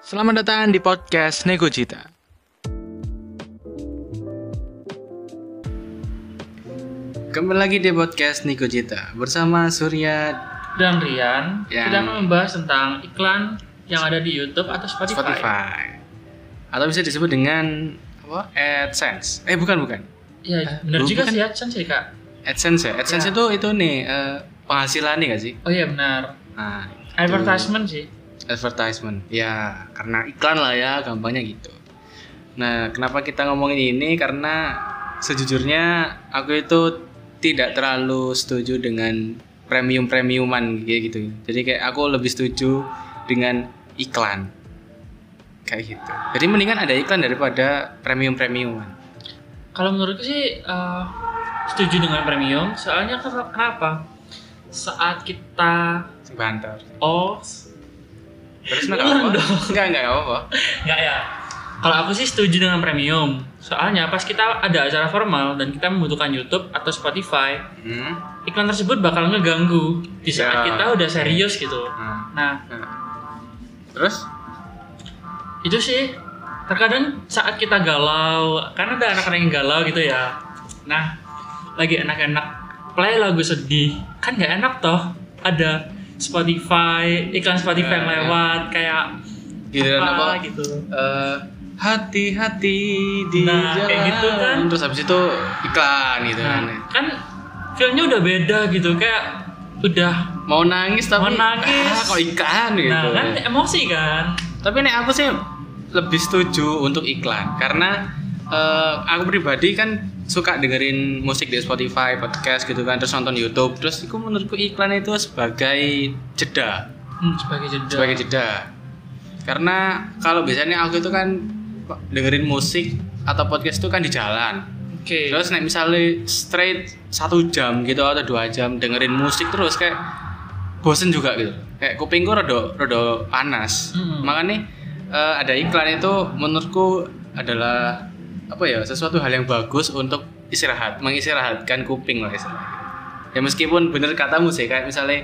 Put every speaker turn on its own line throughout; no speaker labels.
Selamat datang di podcast Nego Cita. Kembali lagi di podcast Nego Cita bersama Surya
dan Rian
Yang-
kita akan membahas tentang iklan yang ada di YouTube atau Spotify.
Spotify. Atau bisa disebut dengan apa? AdSense. Eh bukan bukan.
Iya, benar
bu-
juga
bukan.
sih AdSense sih kak.
AdSense ya. AdSense
Ya.
itu itu nih eh, penghasilan nih gak sih?
Oh iya benar.
Nah, itu.
Advertisement sih.
Advertisement. Ya, karena iklan lah ya, gampangnya gitu. Nah, kenapa kita ngomongin ini? Karena sejujurnya aku itu tidak terlalu setuju dengan premium-premiuman kayak gitu. Jadi kayak aku lebih setuju dengan iklan. Kayak gitu. Jadi mendingan ada iklan daripada premium-premiuman.
Kalau menurutku sih eh, setuju dengan premium. Soalnya ken- kenapa? Saat kita
banter.
oh
Terus enggak apa-apa.
dong.
Enggak, enggak apa-apa.
nggak ya. Kalau aku sih setuju dengan premium. Soalnya pas kita ada acara formal dan kita membutuhkan YouTube atau Spotify,
Hmm.
iklan tersebut bakal ngeganggu di saat
Ya.
kita udah serius gitu.
Nah,
Nah,
nah. Terus
itu sih terkadang saat kita galau karena ada anak-anak yang galau gitu ya nah lagi enak-enak play lagu sedih kan nggak enak toh ada Spotify iklan Spotify yang
Ya, ya.
lewat kayak
giliran apa?
gitu
Eh, hati-hati di
Nah,
jalan.
kayak gitu kan.
Terus habis itu iklan gitu kan.
nah kan feelnya udah beda gitu kayak udah
Mau nangis tapi
Mau nangis.
ah, kok iklan gitu.
nah kan emosi kan
Tapi nih aku sih lebih setuju untuk iklan karena eh, aku pribadi kan suka dengerin musik di Spotify, podcast gitu kan, terus nonton YouTube. Terus itu menurutku iklan itu sebagai jeda.
hmm, sebagai jeda
sebagai jeda karena kalau biasanya aku itu kan dengerin musik atau podcast itu kan di jalan
oke
terus nek misalnya straight satu jam gitu atau dua jam dengerin musik terus kayak bosen juga gitu kayak kupingku rada rada panas
Hmm.
makanya eh, ada iklan itu menurutku adalah apa ya sesuatu hal yang bagus untuk istirahat mengistirahatkan kuping lah ya meskipun bener katamu sih kayak misalnya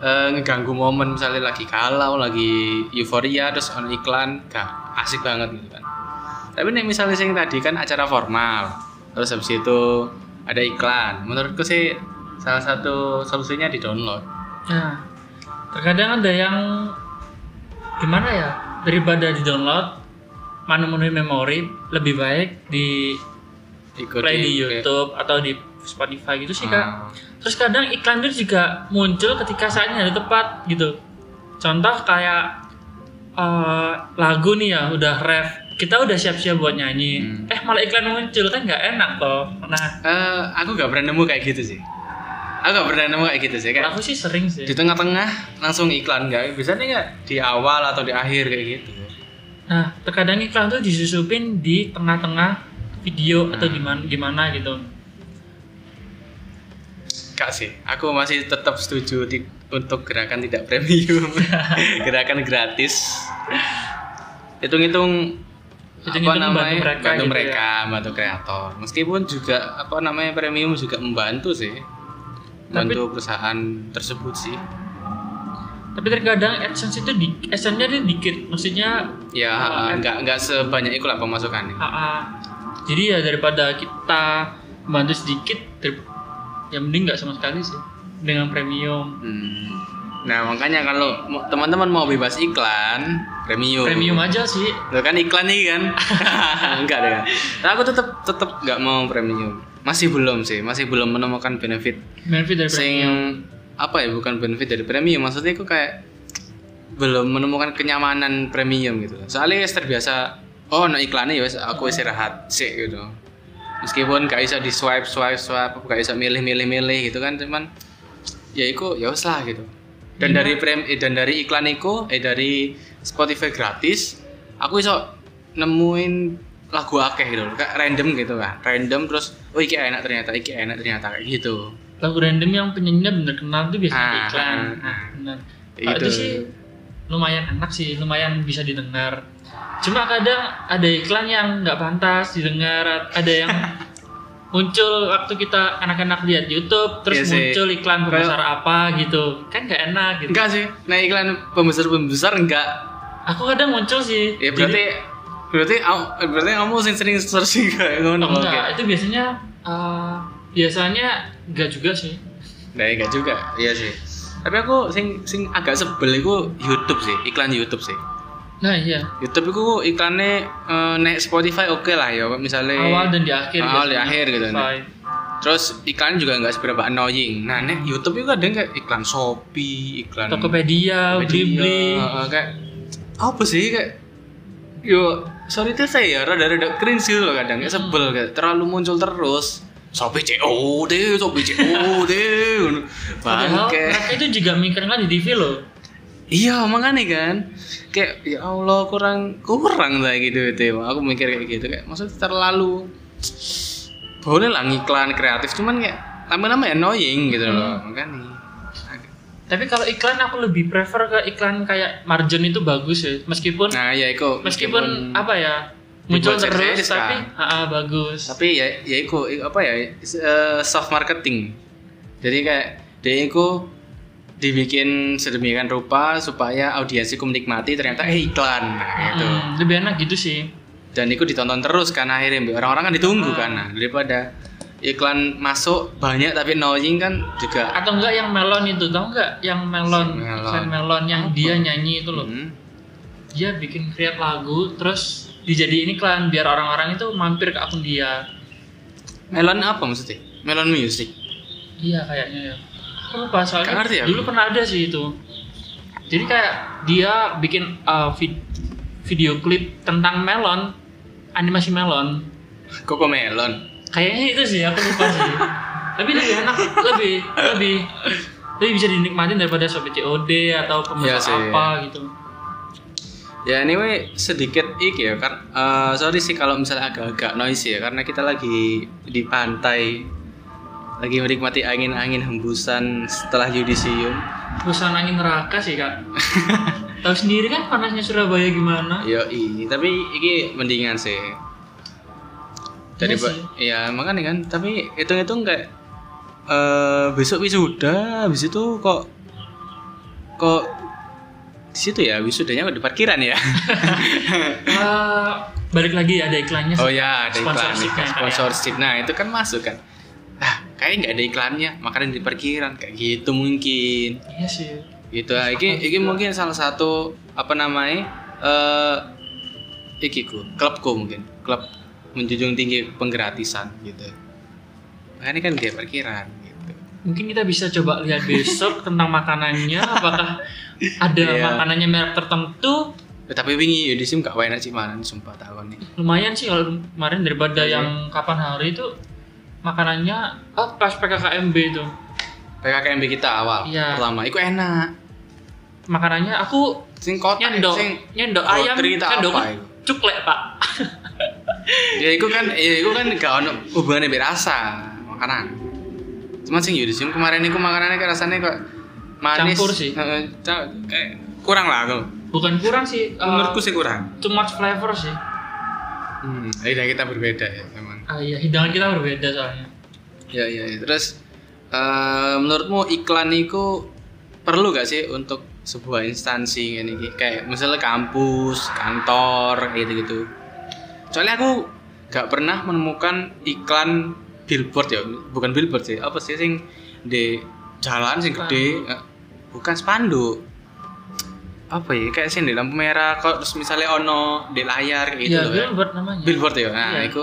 eh, ngeganggu momen misalnya lagi galau lagi euforia terus on iklan gak asik banget gitu kan. Tapi nih misalnya sing tadi kan acara formal terus habis itu ada iklan menurutku sih salah satu solusinya di download
Nah, terkadang ada yang gimana ya daripada di download memenuhi memori lebih baik di
ikut
play di YouTube atau di Spotify gitu sih kak.
Ah.
Terus kadang iklan itu juga muncul ketika saatnya ada tepat gitu. Contoh kayak eh, lagu nih ya udah ref, kita udah siap-siap buat nyanyi,
Hmm.
eh malah iklan muncul kan nggak enak toh. Nah,
Eh, aku gak pernah nemu kayak gitu sih aku gak pernah nemu kayak gitu sih kayak
aku sih sering sih.
di tengah-tengah langsung iklan gak biasanya nggak di awal atau di akhir kayak gitu
Nah, terkadang iklan tuh disusupin di tengah-tengah video atau
Hmm.
gimana gimana gitu.
Kak sih, aku masih tetap setuju di- untuk gerakan tidak premium, gerakan gratis. Hitung-hitung apa
Hitung-hitung
namanya
bantu mereka
bantu
gitu
mereka, bantu kreator. Meskipun juga apa namanya premium juga membantu sih, membantu perusahaan tersebut sih.
Tapi terkadang AdSense itu di AdSense-nya dia dikit, maksudnya
Ya nggak nggak sebanyak itu lah pemasukannya.
AA. Jadi ya daripada kita bantu sedikit, ya mending nggak sama sekali sih dengan premium.
Hmm. Nah makanya kalau teman-teman mau bebas iklan premium.
Premium aja sih.
Lo kan iklan nih kan? Enggak deh. Nah, aku tetap tetap nggak mau premium. Masih belum sih, masih belum menemukan benefit
Benefit dari
sing
premium.
Apa ya bukan benefit dari premium. Maksudnya aku kayak belum menemukan kenyamanan premium gitu. Soalnya wis terbiasa oh no iklannya ya aku istirahat sih gitu. Meskipun gak bisa di swipe swipe swipe gak bisa milih milih milih gitu kan cuman ya itu ya wis lah gitu. Dan
Iya.
dari prem eh, dan dari iklan itu eh dari Spotify gratis aku bisa nemuin lagu akeh gitu kayak random gitu kan. Random terus oh iki enak ternyata iki enak ternyata kayak gitu
Lagu random yang penyanyinya bener kenal tuh biasanya
Ah,
iklan.
ah,
Nah,
ah.
bener.
Itu.
Kalau itu sih lumayan enak sih, lumayan bisa didengar. Cuma kadang ada iklan yang nggak pantas didengar, ada yang muncul waktu kita anak-anak lihat YouTube terus
Iya
muncul iklan pembesar apa gitu kan nggak enak gitu
Enggak sih, nah iklan pembesar-pembesar enggak
Aku kadang muncul sih.
Ya berarti berarti au- berarti kamu sing sering searching kayak ngono.
Jadi, oh, enggak, itu biasanya eh, biasanya enggak juga sih.
Nah, enggak juga. Iya sih. Tapi aku sing sing agak sebel iku YouTube sih, iklan YouTube sih.
Nah, iya.
YouTube itu iklannya eh, naik Spotify oke lah ya, misalnya
Awal dan di akhir
awal di
biasanya.
akhir gitu.
Spotify.
Terus iklan juga nggak seberapa annoying. Nah, nek YouTube itu kadang kayak iklan Shopee, iklan
Tokopedia, Blibli.
eh, kayak apa sih kayak yo sorry tuh saya ya rada-rada cringe gitu loh kadang kayak sebel kayak terlalu muncul terus Shopee COD, Shopee COD, ngono.
Padahal
bangke.
mereka itu juga mikirkan di TV loh.
Iya makanya kan kayak ya Allah kurang kurang lah gitu itu aku mikir kayak gitu kayak maksudnya terlalu boleh lah ngiklan kreatif cuman kayak lama-lama annoying gitu loh makanya
Tapi kalau iklan aku lebih prefer ke iklan kayak Marjon itu bagus ya. Meskipun
nah ya itu
meskipun apa ya muncul terus tapi ha, ha, bagus.
tapi ya ya itu apa ya eh, soft marketing jadi kayak dia itu dibikin sedemikian rupa supaya audiensiku menikmati ternyata eh iklan nah, gitu
Hmm, lebih enak gitu sih.
dan itu ditonton terus kan akhirnya orang-orang kan ditunggu kan nah, daripada iklan masuk banyak tapi annoying kan juga
Atau enggak yang melon itu, tau enggak? Yang melon,
Melon.
iklan melon yang dia nyanyi itu loh.
Hmm.
Dia bikin create lagu terus dijadiin iklan biar orang-orang itu mampir ke akun dia.
melon apa maksudnya melon music
Iya kayaknya ya. Aku lupa soalnya
ngerti ya?
dulu pernah ada sih itu. Jadi kayak dia bikin uh, vid- video klip tentang melon, animasi melon.
koko melon
Kayaknya itu sih aku lupa sih. Tapi lebih enak, lebih lebih lebih bisa dinikmatin daripada Shopee COD atau
Iya
pemesan
sih.
apa gitu.
Ya anyway sedikit iki ya kan eh, sorry sih kalau misalnya agak-agak noisy ya karena kita lagi di pantai lagi menikmati angin-angin hembusan setelah yudisium
Perusahaan angin neraka sih kak. Tahu sendiri kan panasnya Surabaya gimana?
yo tapi iki mendingan sih
Iya sih.
ya makanya kan tapi hitung-hitung kayak eh besok wisuda habis itu kok kok di situ ya wisudanya di parkiran ya.
Eh, balik lagi ada iklannya.
oh ya ada iklan
Sponsorship-nya,
sponsorship. Nah itu kan masuk kan. Ah kayaknya nggak ada iklannya makanya di parkiran kayak gitu mungkin.
Iya sih.
gitu ah iki iki mungkin salah satu apa namanya eh iki ku klubku mungkin. Klub menjunjung tinggi penggratisan gitu. Makanya kan kayak parkiran
Mungkin kita bisa coba lihat besok tentang makanannya. Apakah ada
Iya.
makanannya merek tertentu?
Eh, tapi wingi ya di sim gak enak sih mana sumpah tahun nih
Lumayan sih kalau kemarin daripada
Iya.
yang kapan hari itu makanannya oh pas PKKMB itu
PKKMB kita awal
Iya.
pertama itu enak
makanannya aku
sing kotak
nyendok
sing
nyendok ayam nyendok
itu?
cuklek pak
ya itu kan ya itu kan gak ono hubungannya berasa makanan cuman sing Yudisium kemarin itu makanannya kayak rasanya kok manis.
Campur sih.
Ca- kayak kurang lah aku.
Bukan kurang sih uh,
menurutku sih kurang.
too much flavor sih.
Hmm, lidah kita berbeda ya memang.
Ah iya hidangan kita berbeda soalnya.
Ya ya, ya. terus eh, menurutmu iklan itu perlu gak sih untuk sebuah instansi ini kayak misalnya kampus kantor gitu gitu soalnya aku gak pernah menemukan iklan billboard ya bukan billboard sih apa sih sing di jalan sing gede bukan spanduk apa ya kayak sih di lampu merah kok terus misalnya ono di layar gitu
iya
loh ya.
billboard namanya.
Billboard ya? Nah
Iya.
iku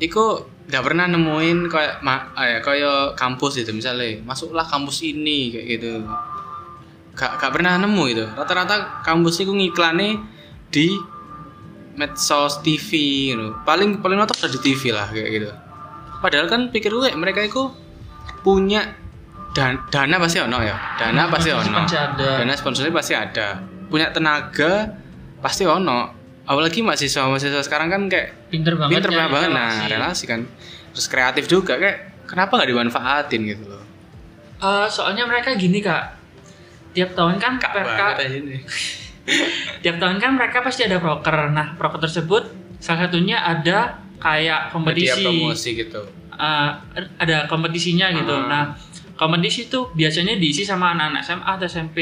iku gak pernah nemuin kayak ma, eh, kayak kampus itu misalnya masuklah kampus ini kayak gitu. Gak, gak pernah nemu itu. Rata-rata kampus itu ngiklane di medsos TV gitu. paling paling nonton di TV lah kayak gitu padahal kan pikir gue mereka itu punya dan, dana pasti ono ya. Dana pasti
Pasti
ono dana sponsornya pasti ada. Punya tenaga pasti ono. Apalagi mahasiswa mahasiswa sekarang kan kayak
pinter banget
pinter
nyari
banget. Nah relasi. kan. Terus kreatif juga kayak kenapa nggak dimanfaatin gitu loh?
Eh, soalnya mereka gini kak. Tiap tahun kan mereka
Banget aja nih.
tiap tahun kan mereka pasti ada proker nah proker tersebut salah satunya ada kayak kompetisi
promosi gitu
Eh, ada kompetisinya gitu
Ah.
nah kompetisi itu biasanya diisi sama anak-anak SMA atau SMP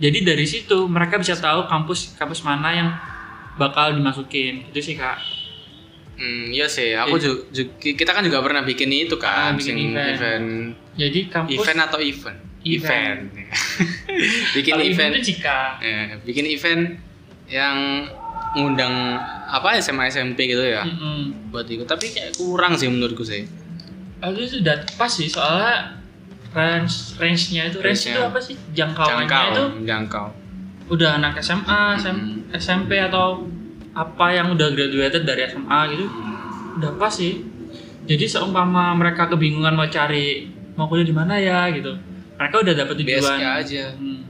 Jadi dari situ mereka bisa tahu kampus kampus mana yang bakal dimasukin. Itu sih kak.
Hmm, iya sih. Aku juga, kita kan juga pernah bikin itu kan,
Ah, bikin event.
event
Jadi kampus
event atau event?
Event.
bikin
kalau
event,
itu jika
eh, bikin event yang ngundang apa SMA SMP gitu ya
Mm-mm.
buat ikut. Tapi kayak kurang sih menurutku sih.
Itu sudah pas sih soalnya range range-nya itu range
Range-nya.
itu apa sih jangkauannya
Jangkau,
itu
jangkau.
udah anak SMA, SM, SMP atau apa yang udah graduated dari SMA gitu udah pas sih. Jadi seumpama mereka kebingungan mau cari mau kuliah di mana ya gitu, mereka udah dapat tujuan.
BSK aja.
Hmm,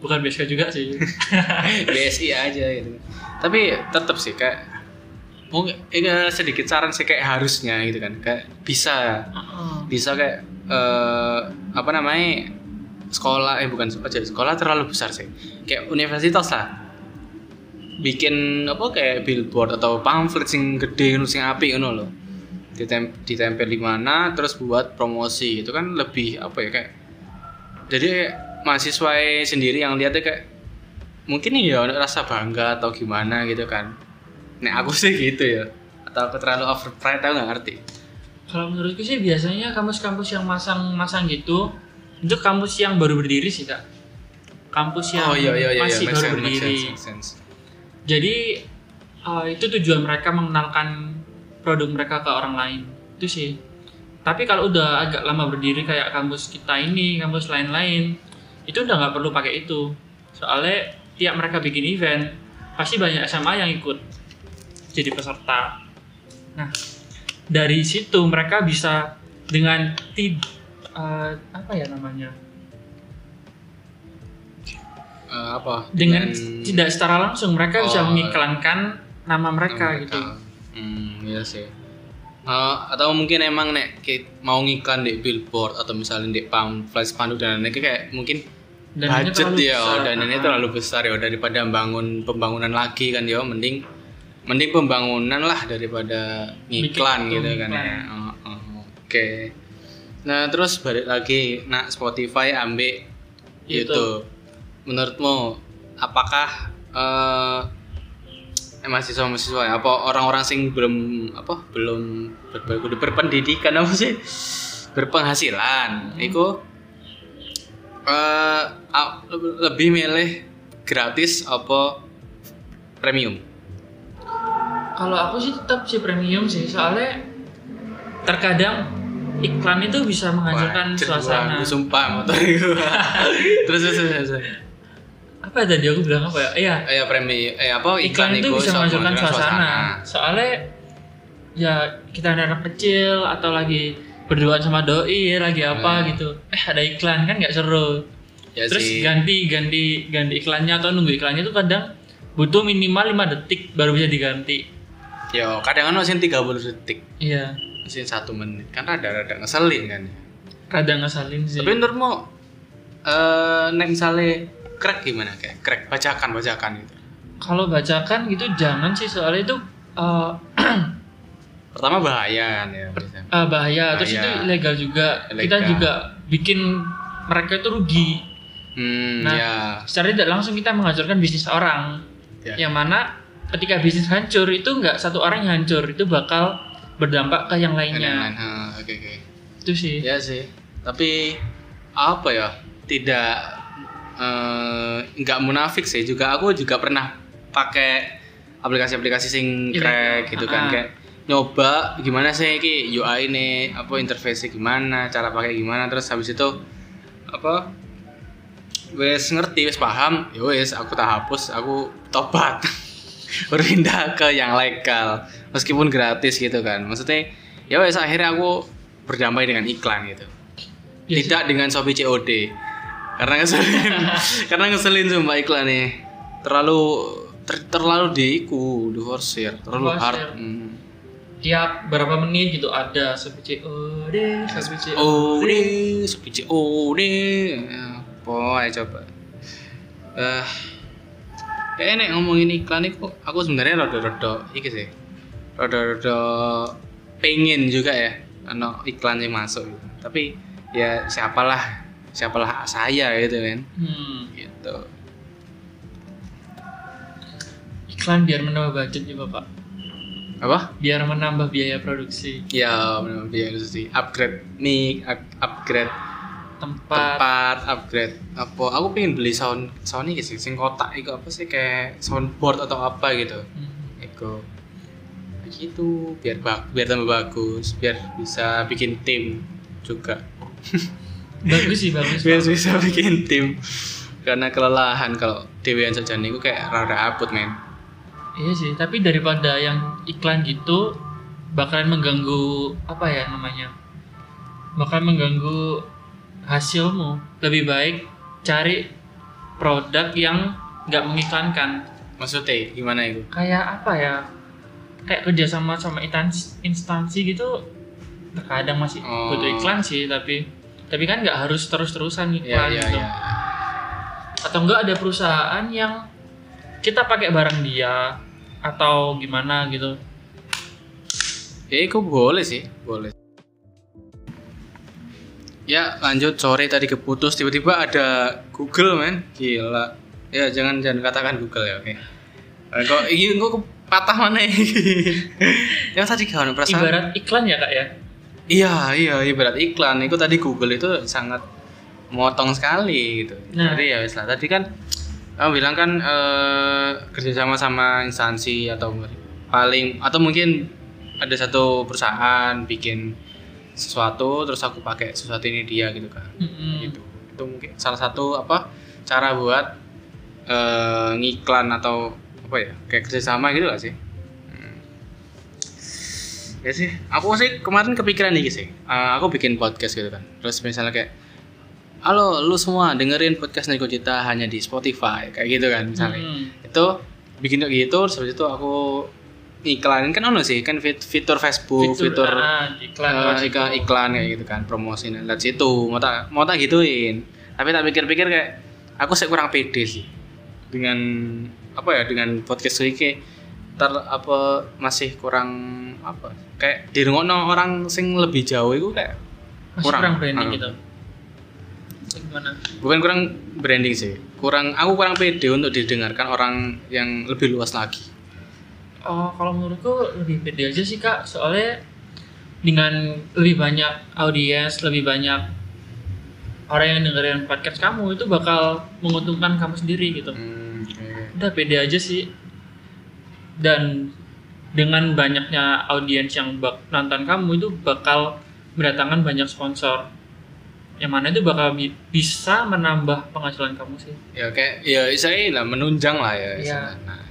bukan BSK juga sih.
BSI aja gitu. Tapi tetap sih kayak mungkin eh, sedikit saran sih kayak harusnya gitu kan. Kayak bisa
Heeh.
bisa kayak eh, apa namanya sekolah eh bukan aja sekolah terlalu besar sih kayak universitas lah bikin apa kayak billboard atau pamflet sing gede sing apik ngono loh Ditem ditempel di mana terus buat promosi itu kan lebih apa ya kayak jadi mahasiswa sendiri yang lihatnya kayak mungkin ya rasa bangga atau gimana gitu kan Nek aku sih gitu ya atau aku terlalu over pride aku nggak ngerti
Kalau menurutku sih biasanya kampus-kampus yang masang-masang gitu itu kampus yang baru berdiri sih kak. Kampus yang
oh iya iya iya
masih
make
baru
sense,
berdiri.
sense, make sense.
Jadi uh, itu tujuan mereka mengenalkan produk mereka ke orang lain. Itu sih. Tapi kalau udah agak lama berdiri kayak kampus kita ini, kampus lain-lain, itu udah nggak perlu pakai itu. Soalnya tiap mereka bikin event, pasti banyak SMA yang ikut jadi peserta. Nah, dari situ mereka bisa dengan tid uh, apa ya namanya?
Eh, apa
Dengan tidak secara langsung mereka bisa
Oh.
mengiklankan nama mereka
nama
gitu.
Hmm, iya sih. Eh, atau mungkin emang nek mau ngiklan di billboard atau misalnya di pamflet spanduk dan lain-lain kayak mungkin
Dananya
budget ya,
besar.
dananya
Ah.
terlalu besar ya daripada bangun pembangunan lagi kan ya mending mending pembangunan lah daripada ngiklan
Bikin
gitu kan ya. Oh, oh, Oke. Nah, terus balik lagi nak Spotify ambil
YouTube.
YouTube. Menurutmu apakah eh eh, mahasiswa-mahasiswa ya, apa orang-orang sing belum apa belum ber, ber- berpendidikan apa sih? Berpenghasilan. Itu eh a- lebih milih gratis apa premium?
Kalau aku sih tetap sih premium sih, soalnya terkadang iklan itu bisa menghancurkan
Wah,
suasana.
aku sumpah motor itu. Terus terus terus, terus.
Apa tadi aku bilang apa ya? Iya,
Eh, ya premium eh apa
iklan itu
iku
bisa menghancurkan
menghancurkan
suasana. Soalnya ya kita ada anak kecil atau lagi berduaan sama doi lagi apa
Hmm.
gitu. Eh ada iklan kan nggak seru.
ya
Terus
sih.
ganti ganti ganti iklannya atau nunggu iklannya itu kadang butuh minimal 5 detik baru bisa diganti.
Yo, kadang kan masih 30 detik,
Iya,
masih satu menit. Kan rada-rada ngeselin kan.
kadang ngesalin sih.
Tapi menurutmu eh nek misalnya crack gimana kayak crack bacakan bacakan gitu.
Kalau bacakan gitu jangan sih soalnya itu uh,
Pertama bahaya kan ya. biasanya.
uh, bahaya. Terus
Bahaya.
itu ilegal juga. Kita
Ilegal.
juga bikin mereka itu rugi.
Hmm,
Nah,
ya.
Secara tidak langsung kita menghancurkan bisnis orang.
Ya.
Yang mana ketika bisnis hancur itu nggak satu orang yang hancur, itu bakal berdampak ke yang
yang lain.
lainnya.
Ha, Oke oke.
Itu sih.
Ya sih. Tapi apa ya? Tidak eh, nggak munafik sih. Juga aku juga pernah pakai aplikasi-aplikasi sing
Iya.
crack gitu kan.
Ah.
kayak nyoba gimana sih ki UI ini? Apa interface gimana? Cara pakai gimana? Terus habis itu apa? Wes ngerti wes paham. Ya wes aku tak hapus aku tobat. Berpindah ke yang legal meskipun gratis gitu kan. Maksudnya ya wes akhirnya aku berdamai dengan iklan gitu.
Ya sih.
tidak dengan Shopee COD karena ngeselin. Karena ngeselin sumpah iklan nih terlalu ter- terlalu diiku diforsir terlalu hard. hmm.
Tiap berapa menit gitu ada seperti COD, seperti
Oh deh, Shopee COD apa aja coba. Eh kayak nek ngomongin iklan itu aku sebenarnya rada-rada iki sih. Rada-rada pengen juga ya ano iklan yang masuk gitu. tapi ya siapalah siapalah saya gitu kan.
Hmm.
gitu.
Iklan biar menambah budget juga pak.
Apa?
Biar menambah biaya produksi.
Ya benar biaya itu sih upgrade mic up- upgrade
tempat,
tempat upgrade apa? Aku pengen beli sound sound ini sih sing kotak itu apa sih kayak soundboard atau apa gitu.
Hmm.
Eko kayak gitu biar bag biar tambah bagus biar bisa bikin tim juga
bagus sih bagus
biar bisa bikin tim. Karena kelelahan kalau dewean saja nih kayak rada aput men.
Iya sih tapi daripada yang iklan gitu bakalan mengganggu apa ya namanya bakalan mengganggu hasilmu. Lebih baik cari produk yang nggak mengiklankan.
Maksudnya gimana itu?
Kayak apa ya kayak kerjasama sama instansi, instansi gitu terkadang masih
Oh.
butuh iklan sih tapi tapi kan nggak harus terus-terusan iklan
ya
gitu.
ya
atau enggak ada perusahaan yang kita pakai barang dia atau gimana gitu.
Ya itu boleh sih? Boleh. Ya lanjut. Sore tadi keputus. Tiba-tiba ada Google men. Gila. Ya jangan jangan katakan Google ya oke. Eh, kok ini kok patah mana ya? Yang tadi kawan perasaan?
Ibarat iklan ya kak ya
iya iya ibarat iklan itu tadi Google itu sangat motong sekali gitu
Nah.
jadi ya wis lah tadi kan kamu bilang kan eh, kerjasama sama instansi atau paling atau mungkin ada satu perusahaan bikin sesuatu terus aku pakai sesuatu ini dia gitu kan
Mm-mm.
gitu itu mungkin salah satu apa cara buat eh, ngiklan atau apa ya kayak kerjasama gitu gak sih. Ya sih aku sih kemarin kepikiran nih sih. Eh, aku bikin podcast gitu kan. Terus misalnya kayak halo lu semua dengerin podcast Neko Cita hanya di Spotify kayak gitu kan misalnya.
Mm-mm.
itu bikin kayak gitu terus habis itu aku iklanin kan ono sih kan fit- fitur Facebook fitur,
ah, iklan lewat
iklan, iklan kayak gitu kan promosi lewat situ mau tak mau tak gituin. Tapi tak pikir-pikir kayak aku sih kurang pede sih dengan apa ya dengan podcast ini ter apa masih kurang apa kayak di orang sing lebih jauh itu kayak
masih
kurang.
kurang, branding
Ah.
gitu. Gimana?
Bukan kurang branding sih. Kurang aku kurang pede untuk didengarkan orang yang lebih luas lagi.
Oh kalau menurutku lebih pede aja sih kak. Soalnya dengan lebih banyak audiens lebih banyak orang yang dengerin podcast kamu itu bakal menguntungkan kamu sendiri gitu.
Hmm, oke.
udah pede aja sih dan dengan banyaknya audiens yang bak nonton kamu itu bakal mendatangkan banyak sponsor. Yang mana itu bakal bi- bisa menambah penghasilan kamu sih.
Ya kayak ya saya lah menunjang lah ya istilahnya. nah,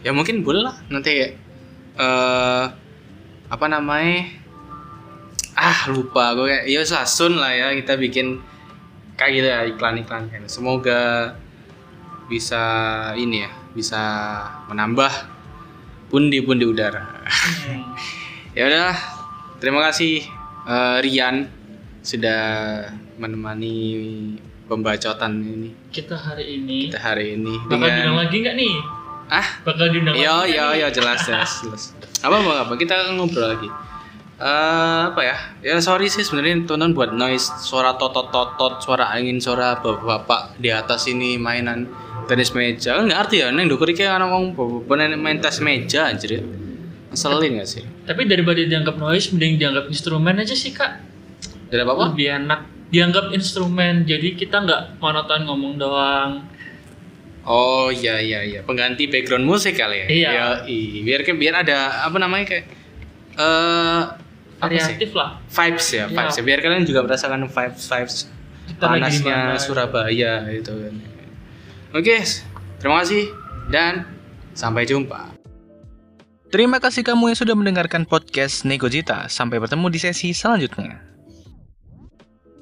ya mungkin boleh lah nanti eh apa namanya? Ah lupa gue kayak ya sasun lah ya kita bikin kayak gitu ya iklan-iklan. Semoga bisa ini ya bisa menambah pundi-pundi udara. Ya udah terima kasih eh, Rian sudah menemani pembacotan ini.
Kita hari ini.
Kita hari ini
bakal diundang
dengan
lagi nggak nih?
Ah?
Bakal diundang
Yo
lagi
yo yo jelas jelas jelas. Apa apa apa? Kita ngobrol lagi. Eh apa ya? Ya sorry sih sebenarnya tonton buat noise. Suara totot totot, suara angin, suara bapak-bapak di atas ini mainan tenis meja. Enggak arti ya neng dukur iki ana wong bapak main tes meja anjir. Ngeselin gak sih?
tapi daripada dianggap noise mending dianggap instrumen aja sih kak
Dari apa apa?
lebih enak dianggap instrumen jadi kita nggak monoton ngomong doang
Oh iya iya iya, pengganti background musik kali ya.
Iya.
Yoi. biar ke- biar ada apa namanya kayak eh sih?
variatif lah
vibes ya,
Iya.
vibes ya. Biar kalian juga merasakan vibes vibes
kita
panasnya
mana
Surabaya itu kan. Oke, terima kasih dan sampai jumpa. Terima kasih kamu yang sudah mendengarkan podcast Negojita. Sampai bertemu di sesi selanjutnya.